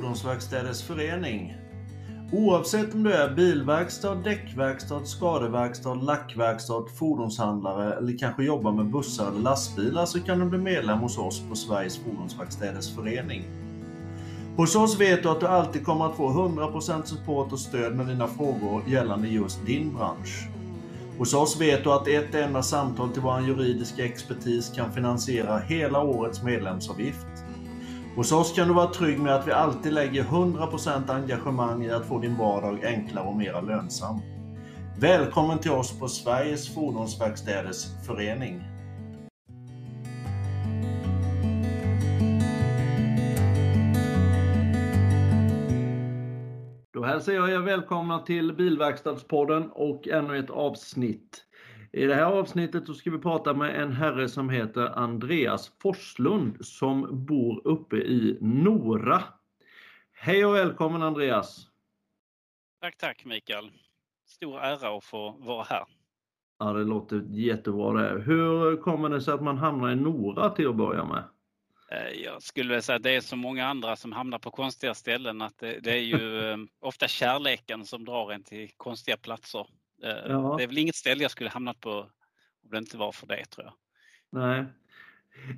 Fordonsverkstäders Förening. Oavsett om du är bilverkstad, däckverkstad, skadeverkstad, lackverkstad, fordonshandlare eller kanske jobbar med bussar eller lastbilar så kan du bli medlem hos oss på Sveriges Fordonsverkstäders Förening. Hos oss vet du att du alltid kommer att få 100% support och stöd med dina frågor gällande just din bransch. Hos oss vet du att ett enda samtal till vår juridiska expertis kan finansiera hela årets medlemsavgift. Hos oss kan du vara trygg med att vi alltid lägger 100% engagemang i att få din vardag enklare och mera lönsam. Välkommen till oss på Sveriges Fordonsverkstäders Förening. Då hälsar jag er välkomna till Bilverkstadspodden och ännu ett avsnitt. I det här avsnittet så ska vi prata med en herre som heter Andreas Forslund som bor uppe i Nora. Hej och välkommen Andreas! Tack, tack Mikael! Stor ära att få vara här. Ja, det låter jättebra det. Hur kommer det sig att man hamnar i Nora till att börja med? Jag skulle säga att det är så många andra som hamnar på konstiga ställen att det, det är ju ofta kärleken som drar en till konstiga platser. Ja. Det är väl inget ställe jag skulle hamnat på om det inte var för det tror jag. Nej.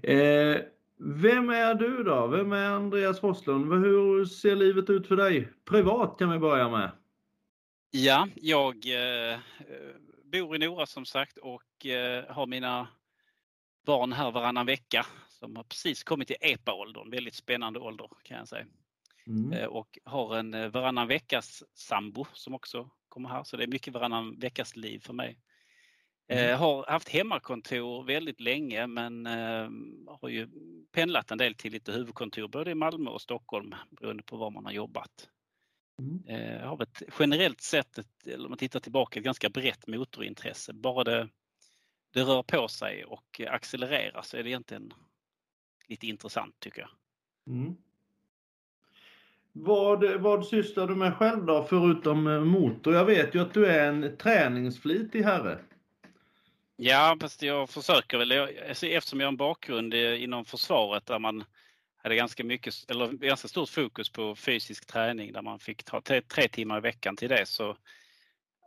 Eh, vem är du då? Vem är Andreas Forslund? Hur ser livet ut för dig? Privat kan vi börja med. Ja, jag eh, bor i Nora som sagt och eh, har mina barn här varannan vecka som har precis kommit till EPA-åldern. Väldigt spännande ålder kan jag säga. Mm. Och har en varannan veckas sambo som också kommer här. Så det är mycket varannan veckas liv för mig. Mm. har haft hemmakontor väldigt länge men eh, har ju pendlat en del till lite huvudkontor både i Malmö och Stockholm beroende på var man har jobbat. Mm. Eh, har ett generellt sett, ett, om man tittar tillbaka, ett ganska brett motorintresse. Bara det, det rör på sig och accelererar så är det egentligen lite intressant tycker jag. Mm. Vad, vad sysslar du med själv då, förutom eh, motor? Jag vet ju att du är en träningsflitig herre. Ja, fast jag försöker väl. Alltså, eftersom jag har en bakgrund inom försvaret där man hade ganska mycket, eller ganska stort fokus på fysisk träning där man fick ta tre, tre timmar i veckan till det så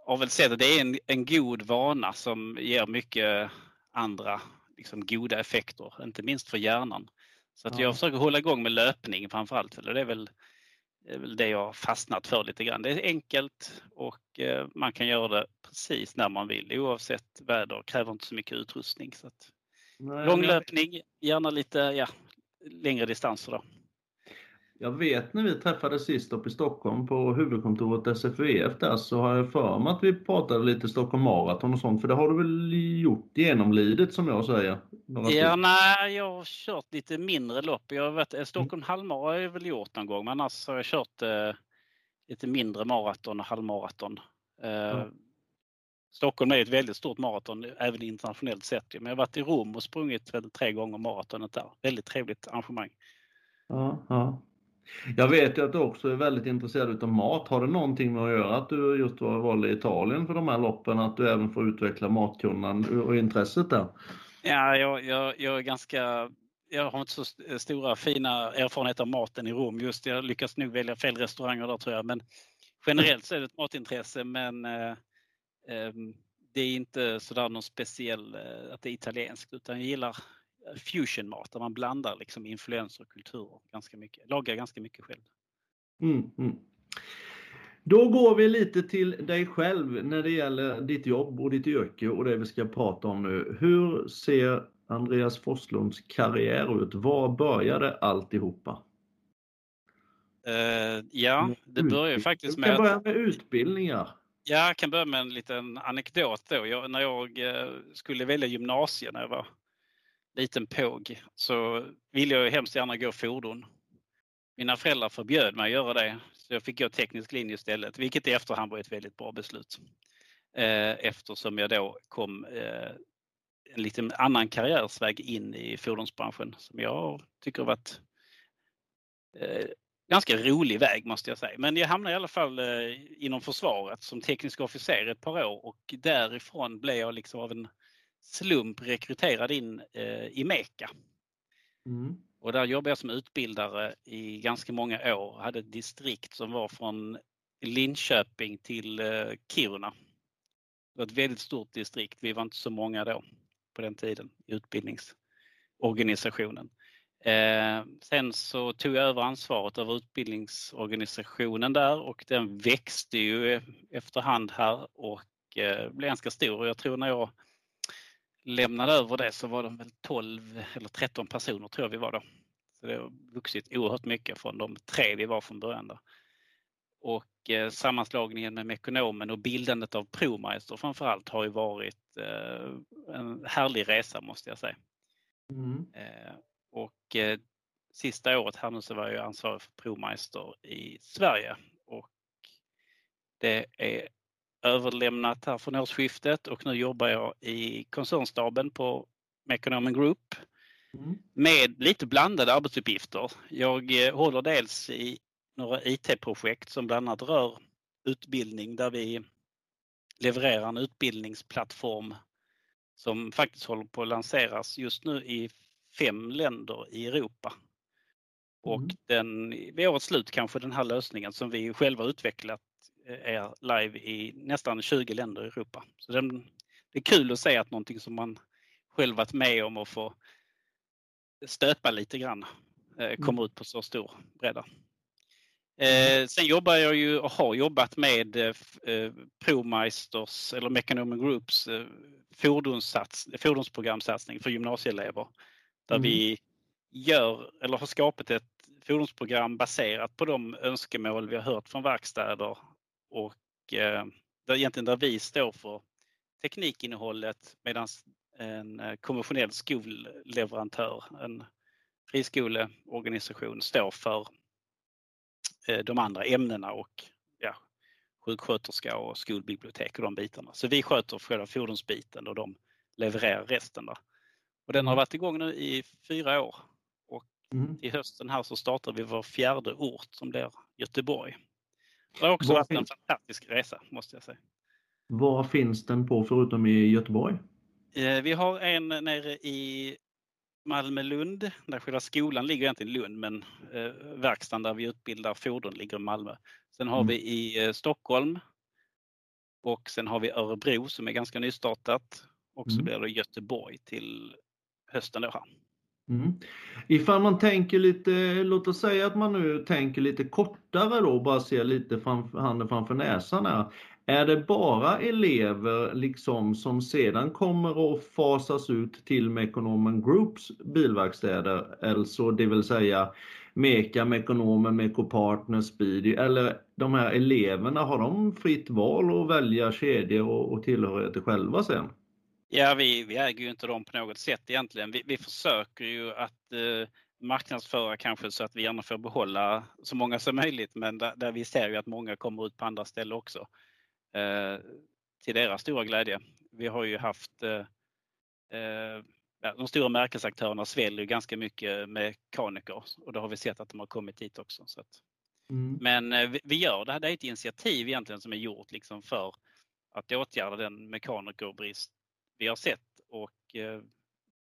har väl sett att det är en, en god vana som ger mycket andra liksom, goda effekter, inte minst för hjärnan. Så att ja. jag försöker hålla igång med löpning framförallt. För det är väl är väl det jag har fastnat för lite grann. Det är enkelt och eh, man kan göra det precis när man vill oavsett väder. kräver inte så mycket utrustning. Så att Nej, långlöpning, gärna lite ja, längre distanser. Då. Jag vet när vi träffades sist upp i Stockholm på huvudkontoret SFVF där så har jag för mig att vi pratade lite Stockholm Marathon och sånt för det har du väl gjort genomlidet som jag säger? ja, nej, jag har kört lite mindre lopp. Jag vet, eh, Stockholm mm. halvmara har jag väl gjort någon gång men annars har jag kört eh, lite mindre maraton och halvmaraton. Eh, mm. Stockholm är ett väldigt stort maraton även internationellt sett. Men jag har varit i Rom och sprungit tre gånger maratonet där. Väldigt trevligt arrangemang. Ja, ja. Jag vet ju att du också är väldigt intresserad av mat. Har det någonting med att göra att du just var valde Italien för de här loppen? Att du även får utveckla matkunnan och intresset där? Ja, jag, jag, jag är ganska jag har inte så stora fina erfarenheter av maten i Rom just. Jag lyckas nog välja fel restauranger där tror jag. Men generellt så är det ett matintresse men eh, eh, det är inte sådär någon speciell eh, att det är italienskt utan jag gillar fusionmat där man blandar liksom influenser och kulturer ganska mycket. Lagar ganska mycket själv. Mm, mm. Då går vi lite till dig själv när det gäller ditt jobb och ditt yrke och det vi ska prata om nu. Hur ser Andreas Forslunds karriär ut? Var började alltihopa? Uh, ja, det börjar faktiskt med... Vi ska börja med utbildningar. Ja, jag kan börja med en liten anekdot då. Jag, när jag eh, skulle välja gymnasiet när jag var liten påg så ville jag hemskt gärna gå fordon. Mina föräldrar förbjöd mig att göra det. Så jag fick gå teknisk linje istället, vilket i efterhand var ett väldigt bra beslut. Eh, eftersom jag då kom eh, en lite annan karriärsväg in i fordonsbranschen som jag tycker har varit eh, ganska rolig väg måste jag säga. Men jag hamnade i alla fall inom försvaret som teknisk officer ett par år och därifrån blev jag liksom av en slump rekryterad in i Meka. Mm. Och där jobbade jag som utbildare i ganska många år. Hade ett distrikt som var från Linköping till Kiruna. Det var ett väldigt stort distrikt. Vi var inte så många då på den tiden i utbildningsorganisationen. Eh, sen så tog jag över ansvaret över utbildningsorganisationen där och den växte ju efterhand här och eh, blev ganska stor. Jag tror när jag lämnade över det så var de väl 12 eller 13 personer tror jag vi var då. Så det har vuxit oerhört mycket från de tre vi var från början. Där. Och eh, sammanslagningen med Mekonomen och bildandet av ProMeister framförallt har ju varit eh, en härlig resa måste jag säga. Mm. Eh, och eh, sista året här nu så var jag ansvarig för ProMeister i Sverige och det är överlämnat här från årsskiftet och nu jobbar jag i koncernstaben på Mekonomen Group mm. med lite blandade arbetsuppgifter. Jag eh, håller dels i några IT-projekt som bland annat rör utbildning där vi levererar en utbildningsplattform som faktiskt håller på att lanseras just nu i fem länder i Europa. Och mm. den, vid årets slut kanske den här lösningen som vi själva utvecklat är live i nästan 20 länder i Europa. Så den, det är kul att se att någonting som man själv varit med om och få stöpa lite grann eh, kommer mm. ut på så stor bredda. Eh, sen jobbar jag ju och har jobbat med eh, ProMeisters eller Mekonomen Groups fordonssats, fordonsprogramsatsning för gymnasieelever. Där mm. vi gör eller har skapat ett fordonsprogram baserat på de önskemål vi har hört från verkstäder och eh, där, egentligen där vi står för teknikinnehållet medan en eh, konventionell skolleverantör, en friskoleorganisation, står för Eh, de andra ämnena och ja, sjuksköterska och skolbibliotek och de bitarna. Så vi sköter själva fordonsbiten och de levererar resten. Där. Och den har mm. varit igång nu i fyra år och mm. till hösten här så startar vi vår fjärde ort som blir Göteborg. Det har också Var varit en fantastisk resa måste jag säga. Var finns den på förutom i Göteborg? Eh, vi har en nere i Malmö-Lund, där själva skolan ligger egentligen i Lund men eh, verkstaden där vi utbildar fordon ligger i Malmö. Sen har mm. vi i eh, Stockholm och sen har vi Örebro som är ganska nystartat och så mm. blir det Göteborg till hösten då här. Mm. Ifall man tänker lite, låt oss säga att man nu tänker lite kortare då, bara ser lite framför, handen framför näsan här. Är det bara elever liksom som sedan kommer att fasas ut till Mekonomen Groups bilverkstäder, alltså det vill säga Meka, Mekonomen, Mekopartner, Speedy eller de här eleverna, har de fritt val att välja kedjor och, och tillhörigheter själva sen? Ja, vi, vi äger ju inte dem på något sätt egentligen. Vi, vi försöker ju att eh, marknadsföra kanske så att vi gärna får behålla så många som möjligt men där, där vi ser ju att många kommer ut på andra ställen också. Eh, till deras stora glädje. Vi har ju haft eh, eh, de stora märkesaktörerna sväljer ganska mycket mekaniker och då har vi sett att de har kommit dit också. Så att, mm. Men vi gör det här, det är ett initiativ egentligen som är gjort liksom för att åtgärda den mekanikerbrist vi har sett och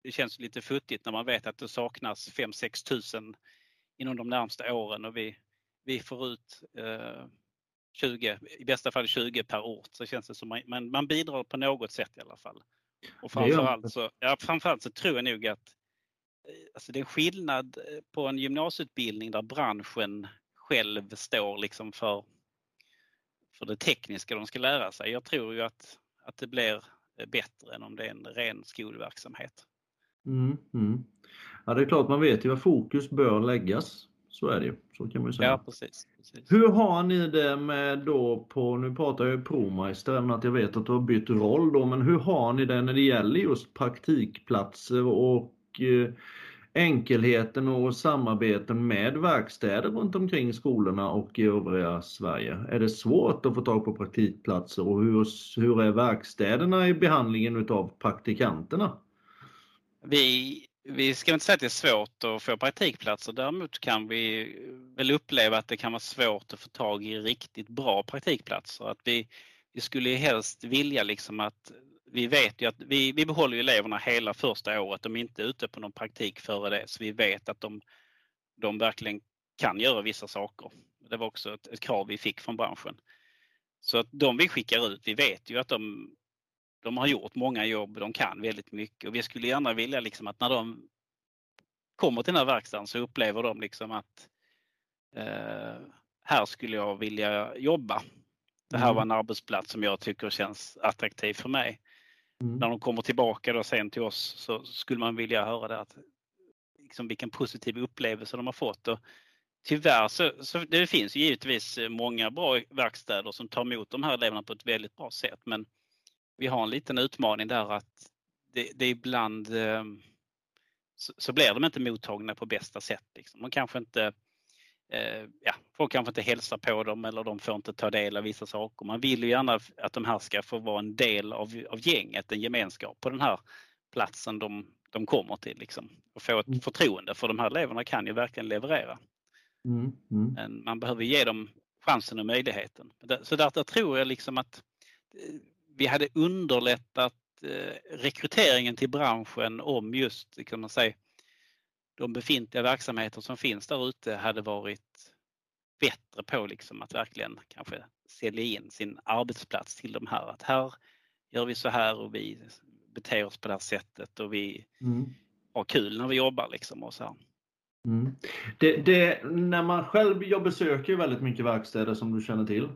det känns lite futtigt när man vet att det saknas 5-6 tusen inom de närmsta åren och vi, vi får ut 20, i bästa fall 20 per ort så känns det som man, man, man bidrar på något sätt i alla fall. Och framförallt så, ja, framförallt så tror jag nog att eh, alltså det är skillnad eh, på en gymnasieutbildning där branschen själv står liksom för, för det tekniska de ska lära sig. Jag tror ju att, att det blir eh, bättre än om det är en ren skolverksamhet. Mm, mm. Ja, det är klart man vet ju var fokus bör läggas. Så är det ju. Så kan man säga. Ja, precis, precis. Hur har ni det med då på, nu pratar jag ju ProMeister, även att jag vet att du har bytt roll då, men hur har ni det när det gäller just praktikplatser och eh, enkelheten och samarbeten med verkstäder runt omkring skolorna och i övriga Sverige? Är det svårt att få tag på praktikplatser och hur, hur är verkstäderna i behandlingen utav praktikanterna? Vi, vi ska inte säga att det är svårt att få praktikplatser. Däremot kan vi väl uppleva att det kan vara svårt att få tag i riktigt bra praktikplatser. Att vi, vi skulle helst vilja liksom att vi vet ju att vi, vi behåller eleverna hela första året. De är inte ute på någon praktik före det. Så vi vet att de, de verkligen kan göra vissa saker. Det var också ett, ett krav vi fick från branschen. Så att de vi skickar ut, vi vet ju att de, de har gjort många jobb, de kan väldigt mycket och vi skulle gärna vilja liksom att när de kommer till den här verkstaden så upplever de liksom att eh, här skulle jag vilja jobba. Det här mm. var en arbetsplats som jag tycker känns attraktiv för mig. Mm. När de kommer tillbaka då sen till oss så skulle man vilja höra det att liksom vilken positiv upplevelse de har fått. Och tyvärr så, så det finns givetvis många bra verkstäder som tar emot de här eleverna på ett väldigt bra sätt men vi har en liten utmaning där att det, det ibland eh, så, så, blir de inte mottagna på bästa sätt. Liksom. Man kanske inte ja, folk kanske inte hälsar på dem eller de får inte ta del av vissa saker. Man vill ju gärna att de här ska få vara en del av, av gänget, en gemenskap på den här platsen de, de kommer till. Liksom. Och få ett mm. förtroende för de här eleverna kan ju verkligen leverera. Mm. Mm. Men man behöver ge dem chansen och möjligheten. Så därför tror jag liksom att eh, vi hade underlättat eh, rekryteringen till branschen om just kan man säga, de befintliga verksamheter som finns där ute hade varit bättre på liksom att verkligen kanske sälja in sin arbetsplats till de här. Att här gör vi så här och vi beter oss på det här sättet och vi mm. har kul när vi jobbar liksom och så här. Mm. Det, det, när man själv, jag besöker väldigt mycket verkstäder som du känner till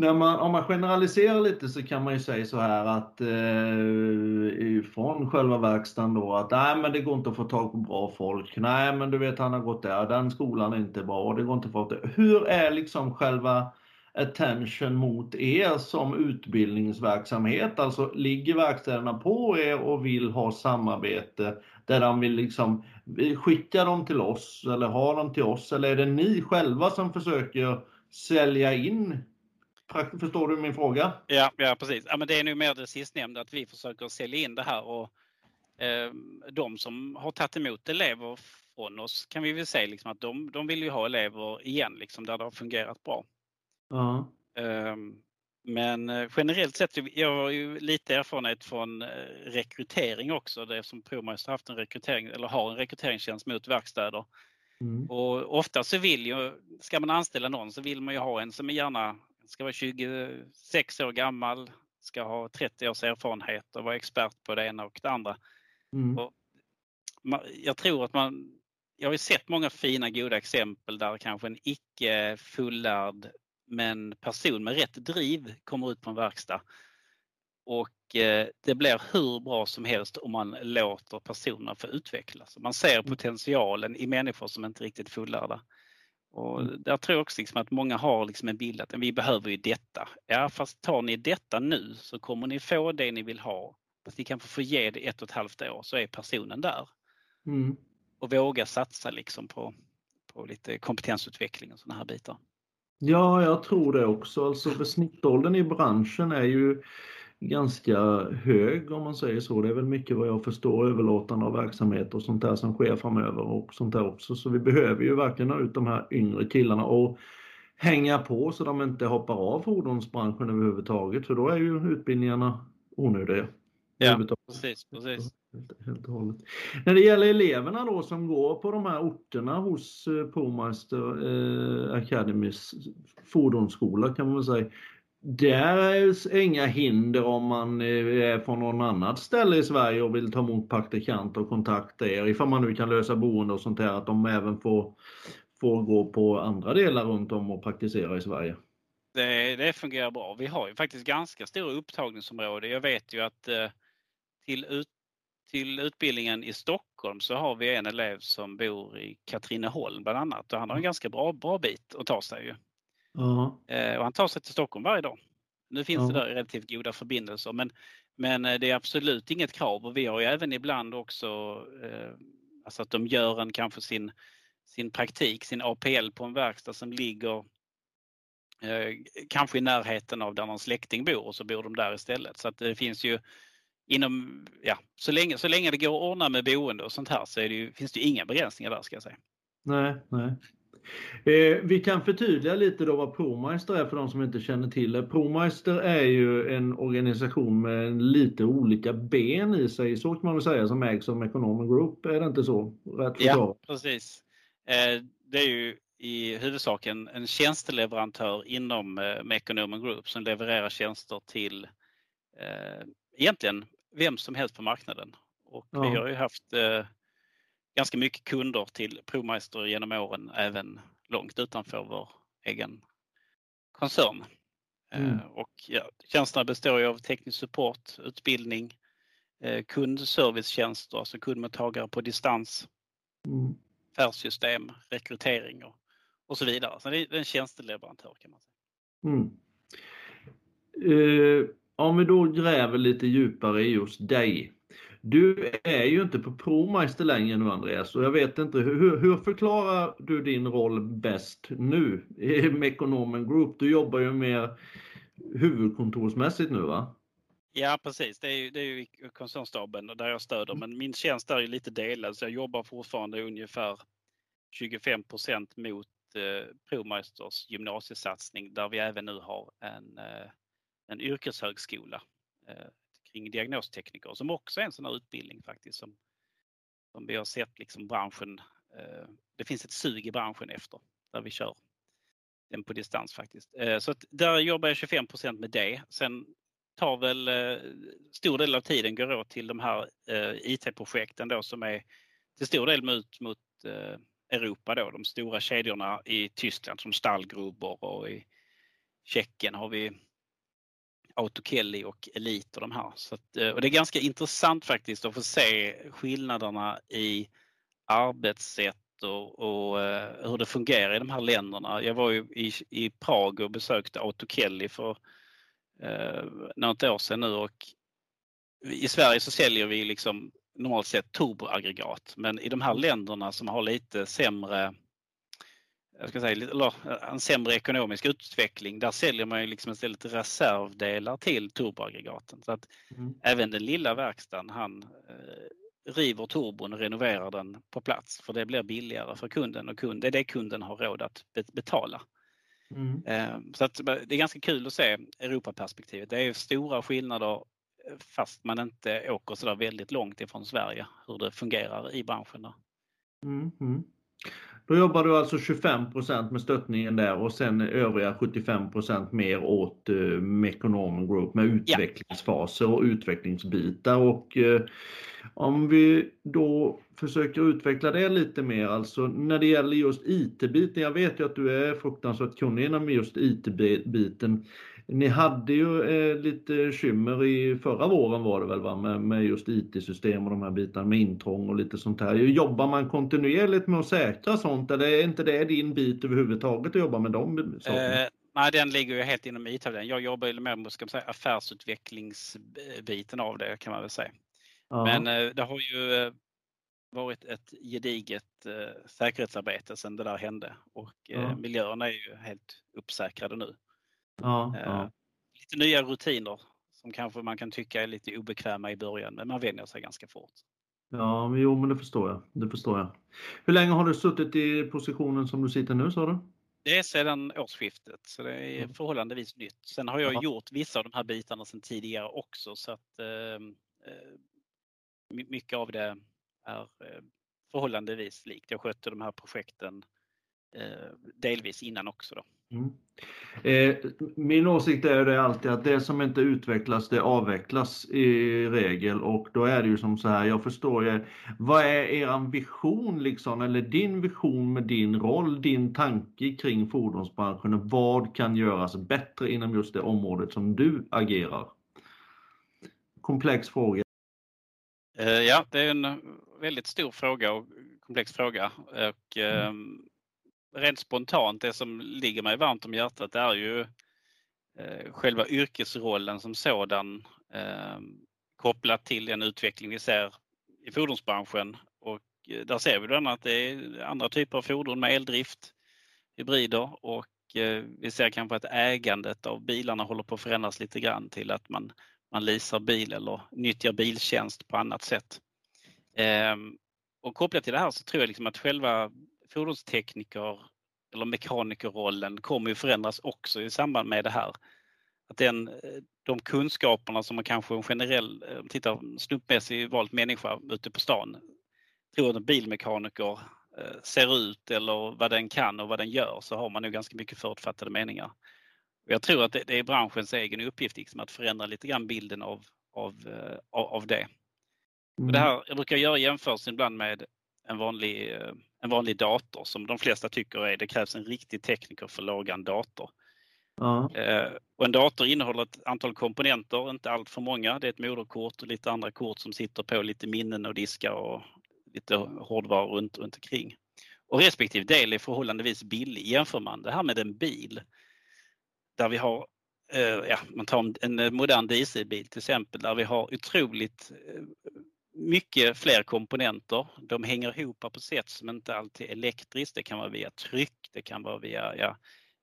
när man, om man generaliserar lite så kan man ju säga så här att eh, från själva verkstaden då att nej men det går inte att få tag på bra folk. Nej men du vet han har gått där, den skolan är inte bra, det går inte att få det. Hur är liksom själva attention mot er som utbildningsverksamhet? Alltså ligger verkstäderna på er och vill ha samarbete där de vill liksom eh, skicka dem till oss eller ha dem till oss eller är det ni själva som försöker sälja in Förstår du min fråga? Ja, ja precis. Ja, men det är nog mer det sistnämnda att vi försöker sälja in det här och eh, de som har tagit emot elever från oss kan vi väl säga liksom att de, de vill ju ha elever igen liksom där det har fungerat bra. Uh -huh. eh, men generellt sett, jag har ju lite erfarenhet från eh, rekrytering också. Det som ProMeister haft en rekrytering eller har en rekryteringstjänst mot verkstäder. Mm. Och ofta så vill ju, ska man anställa någon så vill man ju ha en som är gärna ska vara 26 år gammal, ska ha 30 års erfarenhet och vara expert på det ena och det andra. Mm. Och jag tror att man, jag har sett många fina goda exempel där kanske en icke fullärd men person med rätt driv kommer ut på en verkstad. Och eh, det blir hur bra som helst om man låter personerna få utvecklas. Man ser mm. potentialen i människor som inte är riktigt fullärda. Och mm. där tror jag också liksom att många har liksom en bild att vi behöver ju detta. Ja fast tar ni detta nu så kommer ni få det ni vill ha. Fast ni kanske får ge det ett och ett halvt år så är personen där. Mm. Och våga satsa liksom på, på lite kompetensutveckling och sådana här bitar. Ja, jag tror det också. Alltså för snittåldern i branschen är ju ganska hög om man säger så. Det är väl mycket vad jag förstår överlåtande av verksamhet och sånt där som sker framöver och sånt där också. Så vi behöver ju verkligen ha ut de här yngre killarna och hänga på så de inte hoppar av fordonsbranschen överhuvudtaget för då är ju utbildningarna onödiga. Ja, precis. precis. Helt, helt. När det gäller eleverna då som går på de här orterna hos eh, Pomeister eh, Academys fordonsskola kan man väl säga. Där är inga hinder om man eh, är från någon annat ställe i Sverige och vill ta emot praktikanter och kontakta er. Ifall man nu kan lösa boende och sånt här, att de även får, får gå på andra delar runt om och praktisera i Sverige. Det, det fungerar bra. Vi har ju faktiskt ganska stora upptagningsområden. Jag vet ju att eh, till, ut, till utbildningen i Stockholm så har vi en elev som bor i Katrineholm bland annat och han har en ganska bra, bra bit att ta sig. Ju. Uh-huh. Och han tar sig till Stockholm varje dag. Nu finns uh-huh. det där relativt goda förbindelser men, men eh, det är absolut inget krav och vi har ju även ibland också eh, alltså att de gör en kanske sin, sin praktik, sin APL på en verkstad som ligger eh, kanske i närheten av där någon släkting bor och så bor de där istället. Så att det finns ju inom, ja, så länge, så länge det går att ordna med boende och sånt här så det ju, finns det inga begränsningar där ska jag säga. Nej, nej. Eh, vi kan förtydliga lite då vad ProMeister är för de som inte känner till det. ProMeister är ju en organisation med lite olika ben i sig, så kan man väl säga, som ägs av Economic Group. Är det inte så? Rätt ja, precis. Eh, det är ju i huvudsak en, en tjänsteleverantör inom eh, Mekonomen Group som levererar tjänster till eh, egentligen vem som helst på marknaden. Och ja. vi har ju haft eh, ganska mycket kunder till ProMeister genom åren, även långt utanför vår egen koncern. Eh, mm. och ja, tjänsterna består ju av teknisk support, utbildning, eh, kundservicetjänster, alltså kundmottagare på distans, mm. affärssystem, rekrytering och, och så vidare. Så det är en tjänsteleverantör kan man säga. Mm. Uh, om vi då gräver lite djupare i just dig. Du är ju inte på ProMeister längre nu Andreas och jag vet inte, hur, hur förklarar du din roll bäst nu i Mekonomen Group? Du jobbar ju mer huvudkontorsmässigt nu va? Ja precis, det är ju, det är ju koncernstaben där jag stöder men min tjänst är ju lite delad så jag jobbar fortfarande ungefär 25% mot eh, ProMeisters gymnasiesatsning där vi även nu har en eh, en yrkeshögskola eh, kring diagnostekniker som också är en sån här utbildning faktiskt som, som vi har sett liksom branschen. Eh, det finns ett sug i branschen efter där vi kör den på distans faktiskt. Eh, så att där jobbar jag 25% med det. Sen tar väl eh, stor del av tiden går åt till de här eh, IT-projekten då som är till stor del mot, mot eh, Europa då, de stora kedjorna i Tyskland som Stallgruber och i Tjeckien har vi Autokelly och Elite och de här. Så att, eh, och det är ganska intressant faktiskt att få se skillnaderna i arbetssätt och, och eh, hur det fungerar i de här länderna. Jag var ju i, i Prag och besökte Autokelly för eh, något år sedan nu och i Sverige så säljer vi liksom normalt sett turboaggregat men i de här länderna som har lite sämre jag ska säga, eller en sämre ekonomisk utveckling, där säljer man ju liksom istället reservdelar till turboaggregaten. Så att mm. även den lilla verkstaden, han eh, river turbon och renoverar den på plats för det blir billigare för kunden och kund, det är det kunden har råd att betala. Mm. Eh, så att det är ganska kul att se Europaperspektivet. Det är stora skillnader eh, fast man inte åker så där väldigt långt ifrån Sverige, hur det fungerar i branschen. Mm. Mm. Då jobbar du alltså 25% med stöttningen där och sen övriga 75% mer åt eh, Mekonomen Group med utvecklingsfaser och utvecklingsbitar. Och eh, om vi då försöker utveckla det lite mer, alltså när det gäller just IT-biten. Jag vet ju att du är fruktansvärt kunnig inom just IT-biten. Ni hade ju eh, lite skymmer i förra våren var det väl va? Med, med just IT-system och de här bitarna med intrång och lite sånt här. Jobbar man kontinuerligt med att säkra sånt eller är inte det din bit överhuvudtaget att jobba med de sakerna? Eh, nej, den ligger ju helt inom it -avdelningen. Jag jobbar ju mer med ska man säga, affärsutvecklingsbiten av det kan man väl säga. Ja. Men eh, det har ju eh, varit ett gediget eh, säkerhetsarbete sedan det där hände och eh, ja. miljöerna är ju helt uppsäkrade nu. Ja, eh, ja. Lite nya rutiner som kanske man kan tycka är lite obekväma i början men man vänjer sig ganska fort. Ja, men jo men det förstår jag. Det förstår jag. Hur länge har du suttit i positionen som du sitter nu sa du? Det är sedan årsskiftet så det är mm. förhållandevis nytt. Sen har jag ja. gjort vissa av de här bitarna sedan tidigare också så att eh, eh mycket av det är eh, förhållandevis likt. Jag skötte de här projekten eh, delvis innan också. Då. Mm. Eh, min åsikt är det alltid att det som inte utvecklas det avvecklas i regel och då är det ju som så här, jag förstår ju, vad är eran vision liksom, eller din vision med din roll, din tanke kring fordonsbranschen och vad kan göras bättre inom just det området som du agerar? Komplex fråga. Ja, det är en väldigt stor fråga och komplex fråga. Och, mm. Rent spontant, det som ligger mig varmt om hjärtat är ju eh, själva yrkesrollen som sådan ehm, kopplat till den utveckling vi ser i fordonsbranschen. Och eh, där ser vi bland annat att det är andra typer av fordon med eldrift, hybrider och eh, vi ser kanske att ägandet av bilarna håller på att förändras lite grann till att man, man leasar bil eller nyttjar biltjänst på annat sätt. Ehm, och kopplat till det här så tror jag liksom att själva fordonstekniker eller mekanikerrollen kommer ju förändras också i samband med det här. Att den, de kunskaperna som man kanske en generell, tittar slumpmässigt valt människa ute på stan tror att en bilmekaniker Eh, ser ut eller vad den kan och vad den gör så har man nog ganska mycket förutfattade meningar. Jag tror att det är branschens egen uppgift liksom, att förändra lite grann bilden av, av, eh, av det. Mm. det här, jag brukar göra jämförelsen ibland med en vanlig, eh, en vanlig dator som de flesta tycker är det krävs en riktig tekniker för att laga en dator. Mm. Och en dator innehåller ett antal komponenter, inte allt för många. Det är ett moderkort och lite andra kort som sitter på lite minnen och diskar och lite hårdvara runt, runt omkring. Och respektive del är förhållandevis billig. Jämför man det här med en bil där vi har, eh, ja, man tar en modern dieselbil till exempel, där vi har otroligt eh, mycket fler komponenter. De hänger ihop på sätt som inte alltid är elektriskt. Det kan vara via tryck, det kan vara via ja,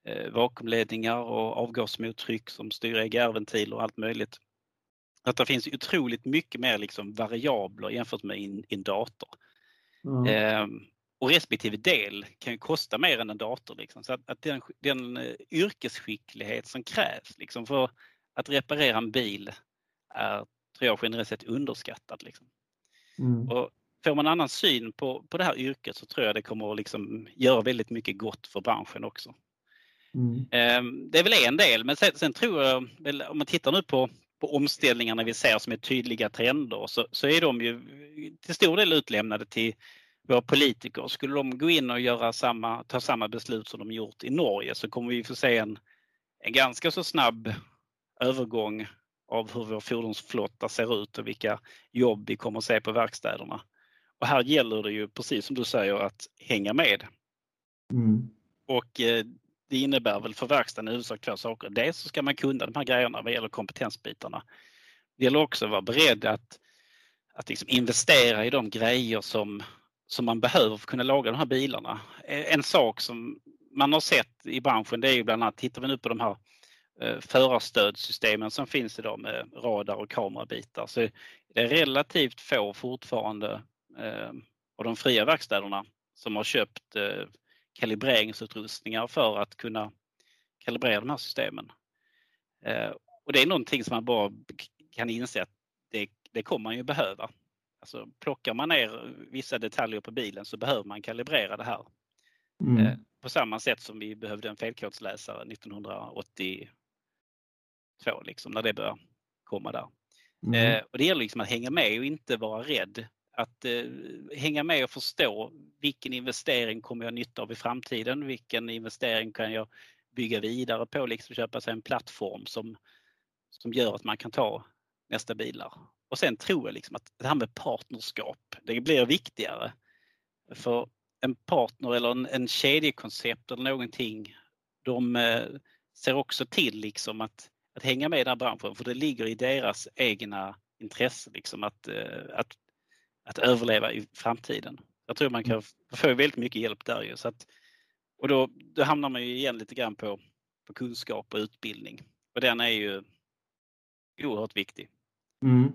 eh, vakuumledningar och avgasmottryck som styr EGR-ventiler och allt möjligt. Att det finns otroligt mycket mer liksom variabler jämfört med i en dator. Mm. Ehm, och respektive del kan kosta mer än en dator. Liksom. Så att, att den, den uh, yrkesskicklighet som krävs liksom, för att reparera en bil är, tror jag, generellt sett underskattad. Liksom. Mm. Och får man en annan syn på, på det här yrket så tror jag det kommer att liksom göra väldigt mycket gott för branschen också. Mm. Ehm, det är väl en del, men sen, sen tror jag, om man tittar nu på, på omställningarna vi ser som är tydliga trender så, så är de ju till stor del utlämnade till våra politiker. Skulle de gå in och göra samma, ta samma beslut som de gjort i Norge så kommer vi få se en, en ganska så snabb övergång av hur vår fordonsflotta ser ut och vilka jobb vi kommer att se på verkstäderna. Och här gäller det ju precis som du säger att hänga med. Mm. Och eh, det innebär väl för verkstaden i huvudsak två saker. Dels så ska man kunna de här grejerna vad gäller kompetensbitarna. Det gäller också att vara beredd att, att liksom investera i de grejer som, som man behöver för att kunna laga de här bilarna. En sak som man har sett i branschen det är ju bland annat, tittar vi nu på de här eh, förarstödssystemen som finns idag med radar och kamerabitar så det är relativt få fortfarande eh, av de fria verkstäderna som har köpt eh, kalibreringsutrustningar för att kunna kalibrera de här systemen. Och det är någonting som man bara kan inse att det, det kommer man ju behöva. Alltså plockar man ner vissa detaljer på bilen så behöver man kalibrera det här. Mm. På samma sätt som vi behövde en felkodsläsare 1982, liksom, när det började komma där. Mm. Eh, och det gäller liksom att hänga med och inte vara rädd att eh, hänga med och förstå vilken investering kommer jag nytta av i framtiden? Vilken investering kan jag bygga vidare på? Liksom köpa sig en plattform som, som gör att man kan ta nästa bilar. Och sen tror jag liksom att det här med partnerskap, det blir viktigare. För en partner eller en, en kedjekoncept eller någonting, de eh, ser också till liksom att, att hänga med i den här branschen för det ligger i deras egna intresse liksom att, eh, att att överleva i framtiden. Jag tror man kan få väldigt mycket hjälp där ju. Så att, och då, då hamnar man ju igen lite grann på, på kunskap och utbildning. Och den är ju oerhört viktig. Mm.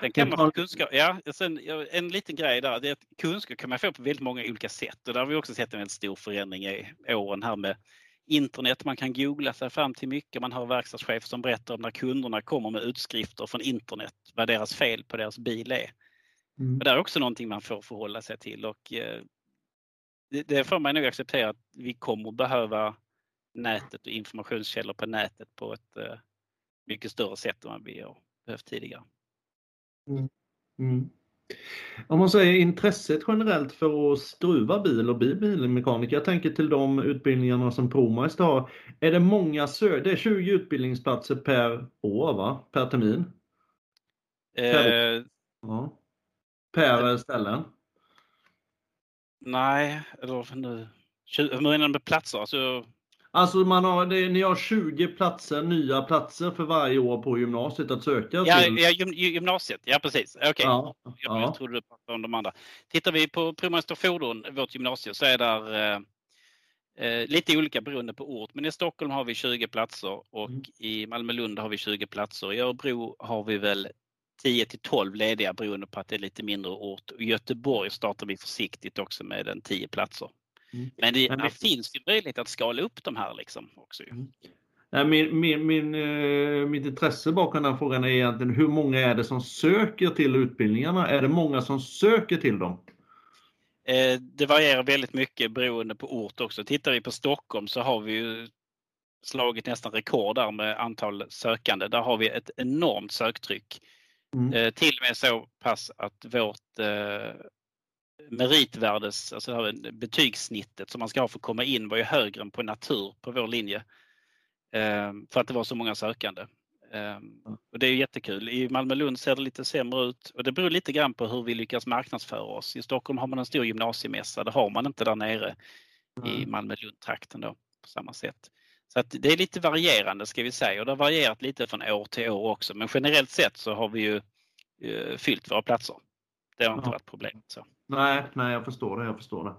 Den kan man få kunskap, ja, sen, en liten grej där, det är att kunskap kan man få på väldigt många olika sätt och där har vi också sett en väldigt stor förändring i åren här med internet. Man kan googla sig fram till mycket. Man har verkstadschefer som berättar om när kunderna kommer med utskrifter från internet, vad deras fel på deras bil är. Mm. Och det är också någonting man får förhålla sig till och eh, det, det får man nog acceptera att vi kommer behöva nätet och informationskällor på nätet på ett eh, mycket större sätt än vad vi har behövt tidigare. Mm. Mm. Om man säger intresset generellt för att skruva bil och bli bilmekaniker. Jag tänker till de utbildningarna som ProMeister har. Är det många sö Det är 20 utbildningsplatser per år, va? Per termin? Eh, ja. per ställen? Nej, eller nu... Hur menar du med platser? Alltså, Alltså man har, det, ni har 20 platser, nya platser för varje år på gymnasiet att söka ja, till? ja, gym, gymnasiet, ja precis. Okej, okay. Ja, jag, ja. jag trodde du pratade om de andra. Tittar vi på Provmästare Fordon, vårt gymnasium, så är där eh, eh, lite olika beroende på ort. Men i Stockholm har vi 20 platser och Mm. i Malmö-Lund har vi 20 platser. I Örebro har vi väl 10 till 12 lediga beroende på att det är lite mindre ort. I Göteborg startar vi försiktigt också med en 10 platser. Mm. Men det, det finns ju möjlighet att skala upp de här liksom också. Nej, min, min, min, eh, mitt intresse bakom den här frågan är egentligen hur många är det som söker till utbildningarna? Är det många som söker till dem? Eh, Det varierar väldigt mycket beroende på ort också. Tittar vi på Stockholm så har vi ju slagit nästan rekord där med antal sökande. Där har vi ett enormt söktryck. Mm. Eh, Till och med så pass att vårt eh, meritvärdes, alltså det här betygssnittet som man ska ha för att komma in var ju högre än på natur på vår linje. Eh, För att det var så många sökande. Eh, Och det är jättekul. I Malmö-Lund ser det lite sämre ut och det beror lite grann på hur vi lyckas marknadsföra oss. I Stockholm har man en stor gymnasiemässa, det har man inte där nere i Mm. Malmö-Lund-trakten då på samma sätt. Så att det är lite varierande ska vi säga och det har varierat lite från år till år också. Men generellt sett så har vi ju eh, fyllt våra platser. Det har inte Ja. varit problem. Så. Nej, nej, jag förstår det. Jag förstår det.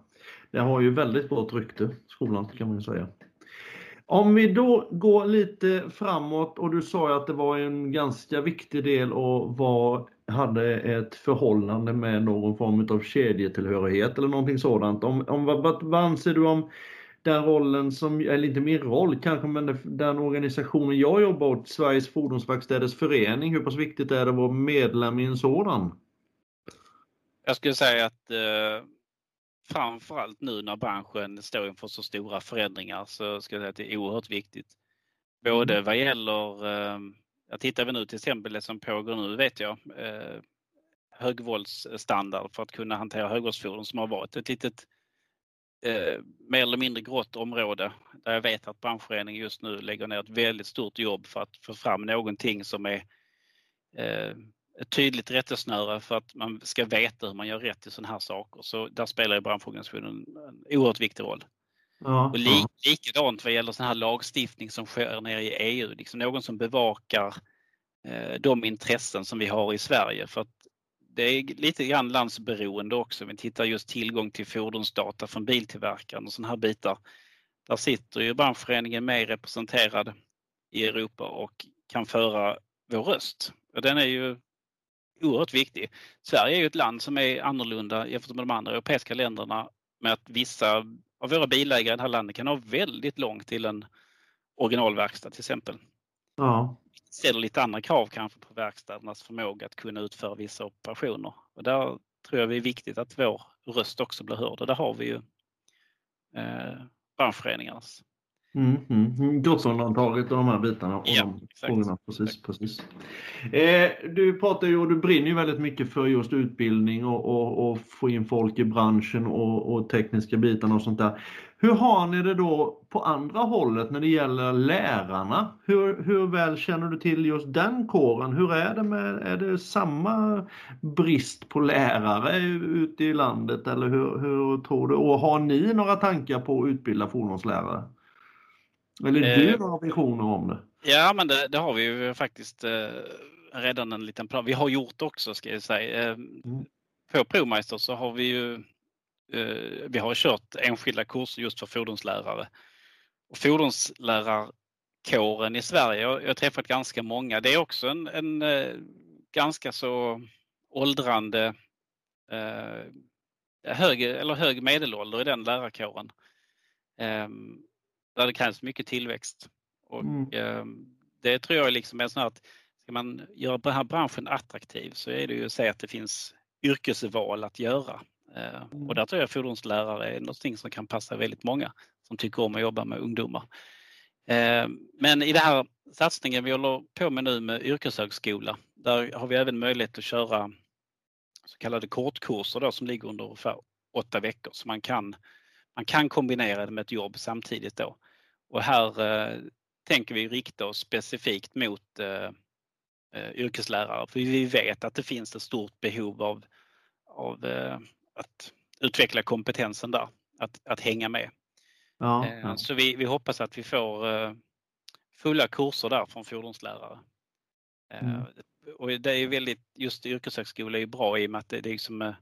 Det har ju väldigt gott rykte, skolan kan man ju säga. Om vi då går lite framåt och du sa att det var en ganska viktig del och var, hade ett förhållande med någon form av kedjetillhörighet eller någonting sådant. Om, om, vad, vad, anser du om den rollen som, eller inte min roll kanske, men den organisationen jag jobbar åt, Sveriges Fordonsverkstäders Förening, hur pass viktigt är det att vara medlem i en sådan? Jag skulle säga att eh, framförallt nu när branschen står inför så stora förändringar så skulle jag säga att det är oerhört viktigt. Både vad gäller, eh, jag tittar vi nu till exempel det som pågår nu vet jag, eh, högvoltsstandard för att kunna hantera högvoltsfordon som har varit ett litet eh, mer eller mindre grått område där jag vet att branschföreningen just nu lägger ner ett väldigt stort jobb för att få fram någonting som är eh, ett tydligt rättesnöre för att man ska veta hur man gör rätt i sådana här saker. Så där spelar ju branschorganisationen en oerhört viktig roll. Ja, Och li, likadant vad gäller sån här lagstiftning som sker nere i EU, liksom någon som bevakar eh, de intressen som vi har i Sverige. För att det är lite grann landsberoende också. Vi tittar just tillgång till fordonsdata från biltillverkaren och sådana här bitar. Där sitter ju branschföreningen med representerad i Europa och kan föra vår röst. Och den är ju oerhört viktig. Sverige är ju ett land som är annorlunda jämfört med de andra europeiska länderna med att vissa av våra bilägare i det här landet kan ha väldigt långt till en originalverkstad till exempel. ja. Ställer lite andra krav kanske på verkstädernas förmåga att kunna utföra vissa operationer. Och där tror jag det är viktigt att vår röst också blir hörd och där har vi ju eh, branschföreningarnas. Mm, mm, och de här bitarna. Och Ja, de exakt. frågorna. Precis, precis. Eh, du pratar ju och du brinner ju väldigt mycket för just utbildning och, och, och få in folk i branschen och, och tekniska bitarna och sånt där. Hur har ni det då på andra hållet när det gäller lärarna? Hur, hur väl känner du till just den kåren? Hur är det med, är det samma brist på lärare ute i landet eller hur, hur tror du? Och har ni några tankar på att utbilda fordonslärare? Eller Eh, du några visioner om det? Ja men det, det har vi ju faktiskt eh, redan en liten plan. Vi har gjort också ska jag säga. Eh, På Provmeister så har vi ju eh, vi har kört enskilda kurser just för fordonslärare. Och fordonslärarkåren i Sverige, jag, jag har träffat ganska många, det är också en, en eh, ganska så åldrande eh, hög, eller hög medelålder i den lärarkåren. Eh, där det krävs mycket tillväxt. Och, Mm. eh, det tror jag är liksom är så att ska man göra den här branschen attraktiv så är det ju att se att det finns yrkesval att göra. Eh, Mm. Och där tror jag fordonslärare är någonting som kan passa väldigt många som tycker om att jobba med ungdomar. Eh, Men i den här satsningen vi håller på med nu med yrkeshögskola, där har vi även möjlighet att köra så kallade kortkurser då, som ligger under ungefär åtta veckor. Så man kan, man kan kombinera det med ett jobb samtidigt då. Och här eh, tänker vi rikta oss specifikt mot eh, eh, yrkeslärare. För vi vet att det finns ett stort behov av, av att utveckla kompetensen där, att, att hänga med. Ja, ja. Så vi, vi hoppas att vi får fulla kurser där från fordonslärare. Mm. Och det är väldigt, just yrkeshögskola är bra i och med att det, det är liksom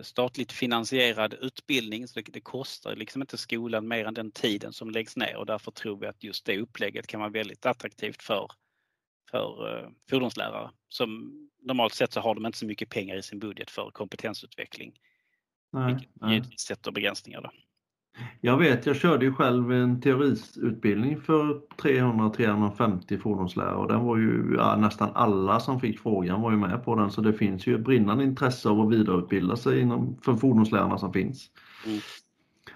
statligt finansierad utbildning så det, det, kostar liksom inte skolan mer än den tiden som läggs ner och därför tror vi att just det upplägget kan vara väldigt attraktivt för, för uh, fordonslärare. Som normalt sett så har de inte så mycket pengar i sin budget för kompetensutveckling. Nej, vilket nej. sätter begränsningar. Då. Jag vet, jag körde ju själv en teoriutbildning för 300-350 fordonslärare och den var ju ja, nästan alla som fick frågan var ju med på den så det finns ju ett brinnande intresse av att vidareutbilda sig inom, för fordonslärarna som finns. Mm.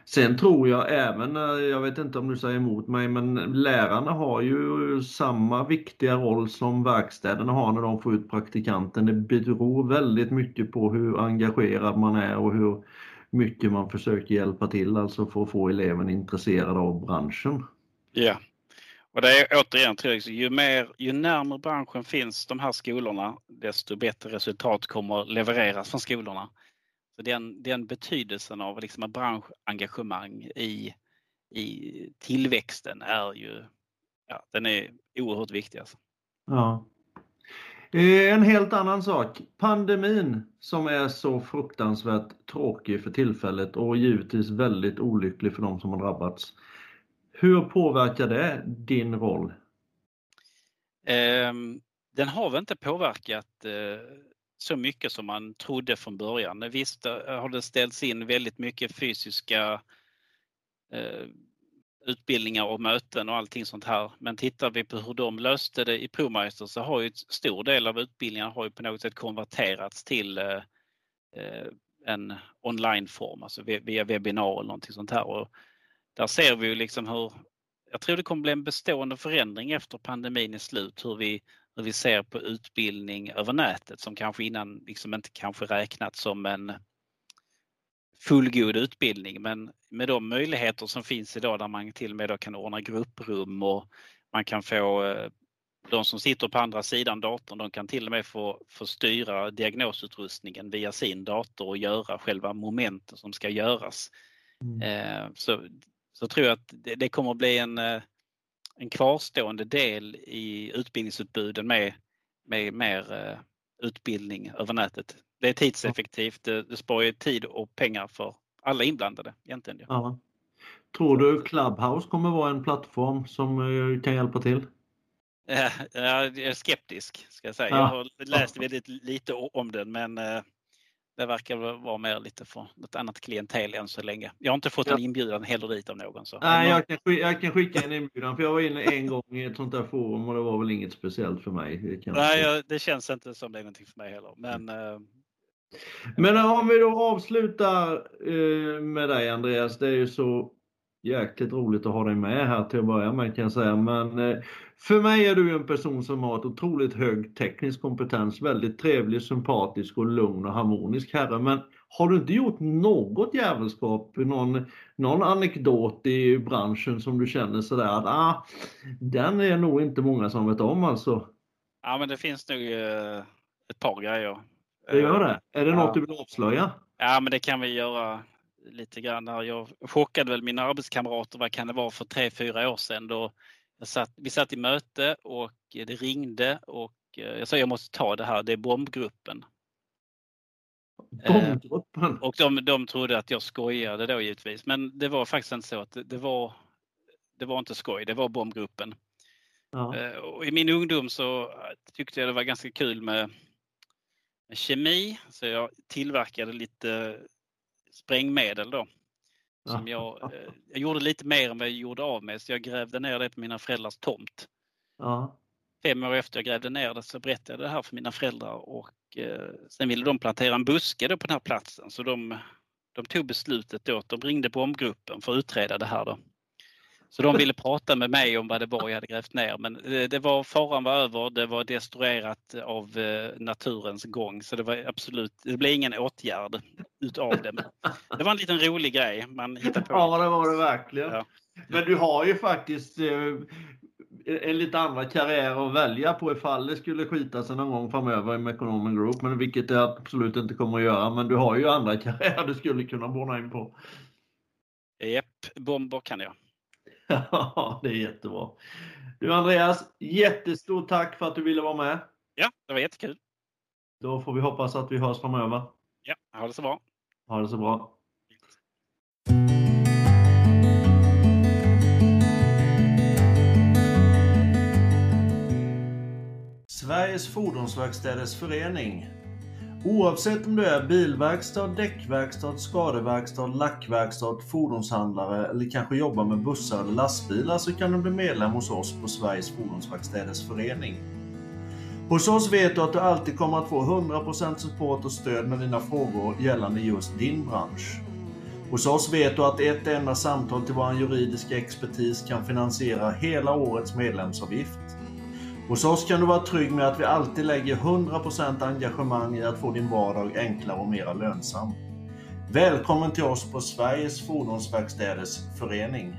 Sen tror jag även, jag vet inte om du säger emot mig, men lärarna har ju samma viktiga roll som verkstäderna har när de får ut praktikanten. Det beror väldigt mycket på hur engagerad man är och hur mycket man försöker hjälpa till alltså för att få eleven intresserad av branschen. Ja, och det är återigen jag, ju, mer, ju närmare branschen finns de här skolorna desto bättre resultat kommer levereras från skolorna. Så den, den betydelsen av liksom branschengagemang i, i tillväxten är ju ja, den är oerhört viktig. Alltså. Ja. Eh, en helt annan sak. Pandemin som är så fruktansvärt tråkig för tillfället och givetvis väldigt olycklig för de som har drabbats. Hur påverkar det din roll? Ehm, den har väl inte påverkat eh, så mycket som man trodde från början. Visst eh, har det ställts in väldigt mycket fysiska utbildningar och möten och allting sånt här. Men tittar vi på hur de löste det i ProMeister så har ju en stor del av utbildningarna har ju på något sätt konverterats till eh, eh en onlineform, alltså via webbinar eller någonting sånt här. Och där ser vi ju liksom hur, jag tror det kommer bli en bestående förändring efter pandemin är slut, hur vi, hur vi ser på utbildning över nätet som kanske innan liksom inte kanske räknats som en fullgod utbildning men med de möjligheter som finns idag där man till och med kan ordna grupprum och man kan få eh, de som sitter på andra sidan datorn, de kan till och med få, få styra diagnosutrustningen via sin dator och göra själva momenten som ska göras. Mm. Eh, så, så tror jag att det, det kommer att bli en, eh, en kvarstående del i utbildningsutbuden med, med mer utbildning över nätet det är tidseffektivt, det, det sparar tid och pengar för alla inblandade egentligen. Ja. Tror du Clubhouse kommer vara en plattform som eh, kan hjälpa till? Jag är skeptisk ska jag säga. Ja. Jag har läst väldigt lite om den men eh, det verkar vara mer lite för något annat klientel än så länge. Jag har inte fått en inbjudan heller dit av någon. Så. Nej, jag kan, jag kan skicka en inbjudan för jag var inne en gång i ett sånt där forum och det var väl inget speciellt för mig. Det Nej, jag, det känns inte som det är någonting för mig heller. Men mm. Men om vi då avslutar eh, med dig Andreas, det är ju så jäkligt roligt att ha dig med här till att börja med kan jag säga. Men eh, för mig är du en person som har ett otroligt hög teknisk kompetens, väldigt trevlig, sympatisk och lugn och harmonisk herre. Men har du inte gjort något jävelskap, någon, någon anekdot i branschen som du känner sådär att ah, den är nog inte många som vet om alltså? Ja men det finns nog eh, ett par grejer. Det gör det? Är det ja. något du vill avslöja? Ja, men det kan vi göra lite grann. Jag chockade väl mina arbetskamrater, vad kan det vara, för tre, fyra år sedan. Då jag satt, vi satt i möte och det ringde och eh, jag sa jag måste ta det här, det är bombgruppen. Bombgruppen? Eh, och de, de trodde att jag skojade då givetvis, men det var faktiskt inte så att det, det var det var inte skoj, det var bombgruppen. Ja. Eh, och I min ungdom så tyckte jag det var ganska kul med kemi, så jag tillverkade lite sprängmedel då. Som jag, eh, jag gjorde lite mer än vad jag gjorde av med så jag grävde ner det på mina föräldrars tomt. Ja. Fem år efter jag grävde ner det så berättade jag det här för mina föräldrar och eh, sen ville de plantera en buske då på den här platsen så de, de tog beslutet då att de ringde bombgruppen för att utreda det här. Då. Så de ville prata med mig om vad det var jag hade grävt ner men det var, faran var över, det var destruerat av eh, naturens gång så det var absolut, det blev ingen åtgärd utav det. Men det var en liten rolig grej man hittade på. Ja det var det verkligen. Ja. Men du har ju faktiskt eh, en lite andra karriär att välja på ifall det skulle skita sig någon gång framöver med Economic Group, men vilket det absolut inte kommer att göra. Men du har ju andra karriärer du skulle kunna borra in på. Japp, bomber kan jag. Ja, det är jättebra. Du Andreas, jättestort tack för att du ville vara med. Ja, det var jättekul. Då får vi hoppas att vi hörs framöver. Ja, ha det så bra. Ha det så bra. Sveriges Fordonsverkstäders Förening. Oavsett om du är bilverkstad, däckverkstad, skadeverkstad, lackverkstad, fordonshandlare eller kanske jobbar med bussar eller lastbilar så kan du bli medlem hos oss på Sveriges Fordonsverkstäders Förening. Hos oss vet du att du alltid kommer att få 100% support och stöd med dina frågor gällande just din bransch. Hos oss vet du att ett enda samtal till vår juridiska expertis kan finansiera hela årets medlemsavgift. Hos oss kan du vara trygg med att vi alltid lägger 100% engagemang i att få din vardag enklare och mer lönsam. Välkommen till oss på Sveriges Fordonsverkstäders Förening.